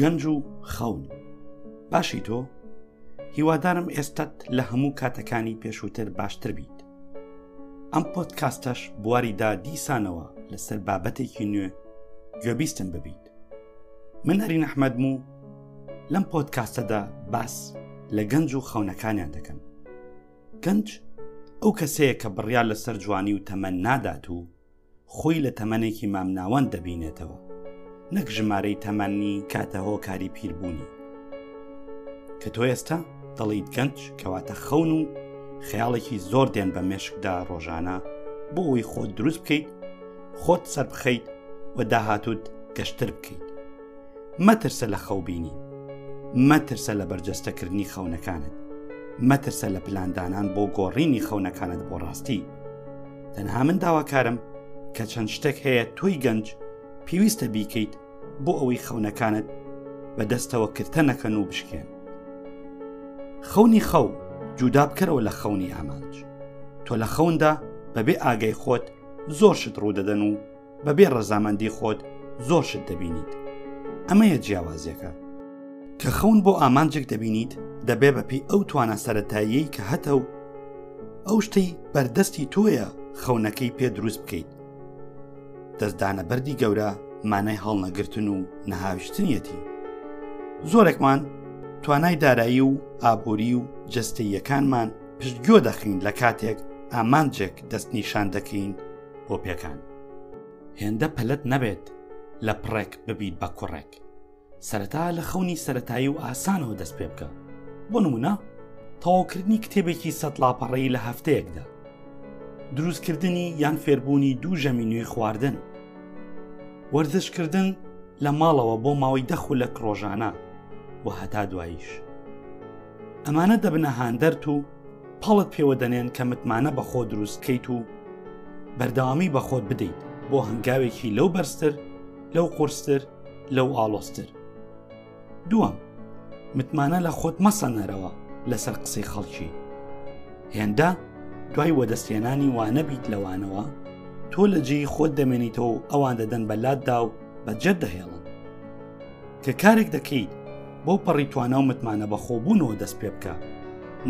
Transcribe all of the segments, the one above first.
گەنج و خەون باشی تۆ هیوادارم ئێستت لە هەموو کاتەکانی پێشووتر باشتر بیت ئەم پۆت کاستەش بواریدا دیسانەوە لەسەر بابەتێکی نوێ گوێبیستم ببیت من ئەرین ئەحمەدم و لەم پۆتکاستەدا باس لە گەنج و خەونەکانیان دەکەم گەنج ئەو کەسەیە کە بڕیار لەسەر جوانی و تەمەەن نادات و خۆی لە تەمەێکی مامناوەند دەبینێتەوە نەک ژمارەی تەمەنی کاتە هۆکاری پیربوونی کە تۆ ئێستا دەڵیت گەنج کەواتە خەون و خەیاڵێکی زۆر دێن بە مێشکدا ڕۆژانە بۆ ئەوی خۆت دروست بکەیت خۆت سەربخەیت و داهاتوت گەشتر بکەیت مەترسە لە خەوبینی مەترسە لە بەرجەستەکردنی خەونەکانت مەترسە لە پلاندانان بۆ گۆڕینی خەونەکانت بۆ ڕاستی تەنها من داواکارم کە چەند شتێک هەیە تۆی گەنج پێویستە بیکەیت بۆ ئەوەی خەونەکانت بە دەستەوە کرتە نەکەن و بشکێن خەونی خەو جودا بکەرەوە لە خەونی ئامانج تۆ لە خەوندا بەبێ ئاگای خۆت زۆر شت ڕوودەدەن و بەبێ ڕەزامەندی خۆت زۆر شت دەبینیت ئەمەیە جیاوازیەکە کە خەون بۆ ئامانجێک دەبینیت دەبێ بەپی ئەو توانە سەتایی کە هەتە و ئەو شتەی بەردەستی تۆیە خەونەکەی پێ دروست بکەیت دەستدانە بەری گەورە مانای هەڵنەگرتن و نەهاویشتنیەتی زۆرێکمان توانای دارایی و ئابووری و جستەیەکانمان پشتگۆ دەخین لە کاتێک ئامانجێک دەست نیشان دەکەین بۆ پێکان هێندە پەلت نەبێت لە پڕێک ببیت بە کوڕێک سەرەتا لە خەونی سەتایی و ئاسانەوە دەست پێ بکە بۆ نمونە تەواوکردنی کتێبێکی سەد لاپەڕەی لە هەفتەیەکدا دروستکردنی یان فێربوونی دوو ژەمی نوێی خواردن وەرزشکردن لە ماڵەوە بۆ ماوەی دەخو لە کڕۆژانە و هەتا دواییش ئەمانە دەبنە هاندەرت و پەڵت پێوە دەنێن کە متمانە بە خۆ دروست کەیت و بەردەوامی بە خۆت بدەیت بۆ هەنگاوێکی لەو بەرزتر لەو قورستر لەو ئاڵۆستر دووەم متمانە لە خۆت مەسەنەرەوە لەسەر قسەی خەڵکی هێندە دوای وەدەستێنانی وانەبیت لەوانەوە تۆ لە جێی خۆت دەمێنیتەوە ئەوان دەدەن بە لاتدا و بەجێت دەهێڵن کە کارێک دەکەیت بۆ پەڕی توانا و متمانە بە خۆبوونەوە دەست پێ بکە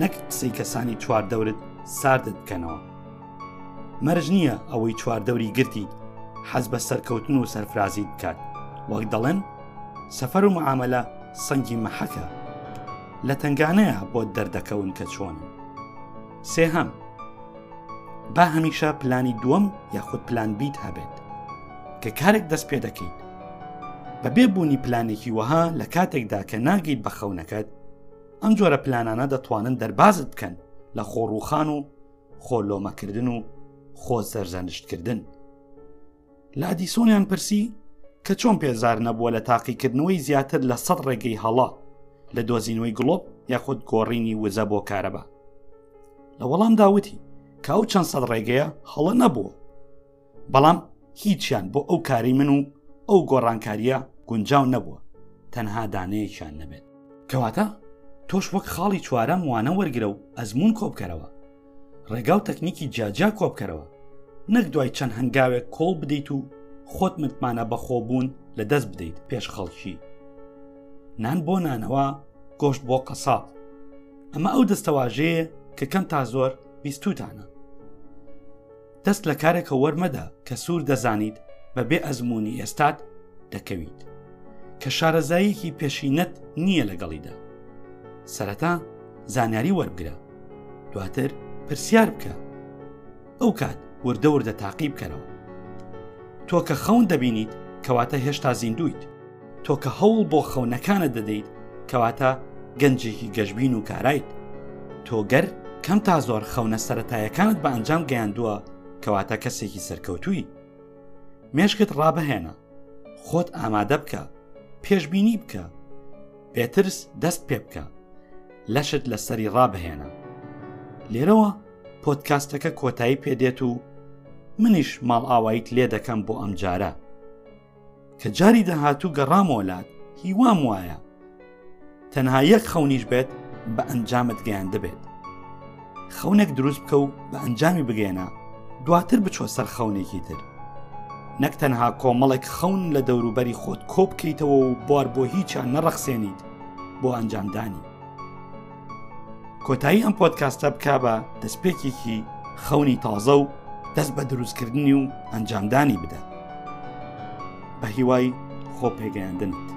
نەک قسەی کەسانی چوار دەورت ساردت بکەنەوە مەرج نییە ئەوەی چوار دەوری گرتیت حەز بە سەرکەوتن و سەرفرازیت بکات وەک دەڵێن سەفەر و معاملە سەنگی مەحەکە لە تنگانەیە بۆ دەردەکەون کە چۆن سێهەم با هەمیشە پلانی دووەم یاخود پلان بیت هەبێت کە کارێک دەست پێ دەکەیت بەبێ بوونی پلانێکی وەها لە کاتێکدا کە ناگەیت بە خەونەکەت ئەم جۆرە پلانانە دەتوانن دەربازت بکەن لە خۆڕوخان و خۆلۆمەکردن و خۆ سەرزەنشتکردن لە ئەدیسۆنیان پرسی کە چۆن پێزار نەبووە لە تاقیکردنەوەی زیاتر لە سەد ڕێگەی هەڵا لە دۆزینەوەی گڵۆپ یاخود گۆڕینی وزە بۆ کارەبا لە وەڵام داوتی کە ئەو چەند سەد ڕێگەیە هەڵە نەبووە بەڵام هیچیان بۆ ئەو کاری من و ئەو گۆڕانکاریە گونجاو نەبووە تەنها دانەیەکیان نەبێت کەواتە تۆش وەک خاڵی چوارەم وانە وەرگرە و ئەزمون کۆبکەرەوە ڕێگا و تەکنیکی جاجیا کۆبکەرەوە نەک دوای چەند هەنگاوێک کۆڵ بدەیت و خۆت متمانە بەخۆبوون لە دەست بدەیت پێش خەڵکی نان بۆ نانەوە گۆشت بۆ قەساب ئەمە ئەو دەستەواژەیە کە کەم تا زۆر بیستوتانە دەست لە کارێکە وەرمەدە کە سوور دەزانیت بە بێ ئەزمموی ئێستات دەکەویت کە شارەزاییەکی پێشینەت نییە لەگەڵیدا سەرەتا زانیاری وەربگرە دواتر پرسیار بکە ئەو کات وردە وردە تاقی بکەرەوە تۆ کە خەون دەبینیت کەواتە هێشتا زیندویت تۆ کە هەوڵ بۆ خەونەکانت دەدەیت کەواتە گەنجێکی گەشببین و کارایت تۆگەر کەم تا زۆر خەونە سەتایەکانت بە ئەنجام گەیاندووە کەواتە کەسێکی سەرکەوتووی مێشکت ڕابهێنە خۆت ئامادە بکە پێشببینی بکە پێترس دەست پێ بکە لەشت لەسەری ڕابهێنە لێرەوە پۆتکاستەکە کۆتایی پێدێت و منیش ماڵ ئاواییت لێ دەکەم بۆ ئەم جارە کە جاری داهاتوو گەڕامەوە لات هیوام وایە تەنها یەک خەونیش بێت بە ئەنجامت گەیان دەبێت خەونێک دروست بکە و بە ئەنجامی بگەێنە دواتر بچۆ سەر خەونێکی تر نەک تەنها کۆمەڵێک خەون لە دەوروبەری خۆت کۆ بکەیتەوە و بوار بۆ هیچیان نەڕەخسێنیت بۆ ئەنجامدانی کۆتایی ئەم پۆتکاستە بک بە دەستپێکێکی خەونی تازە و دەست بە دروستکردنی و ئەنجامدانی بدە بە هیوای خۆ پێگەیاندنت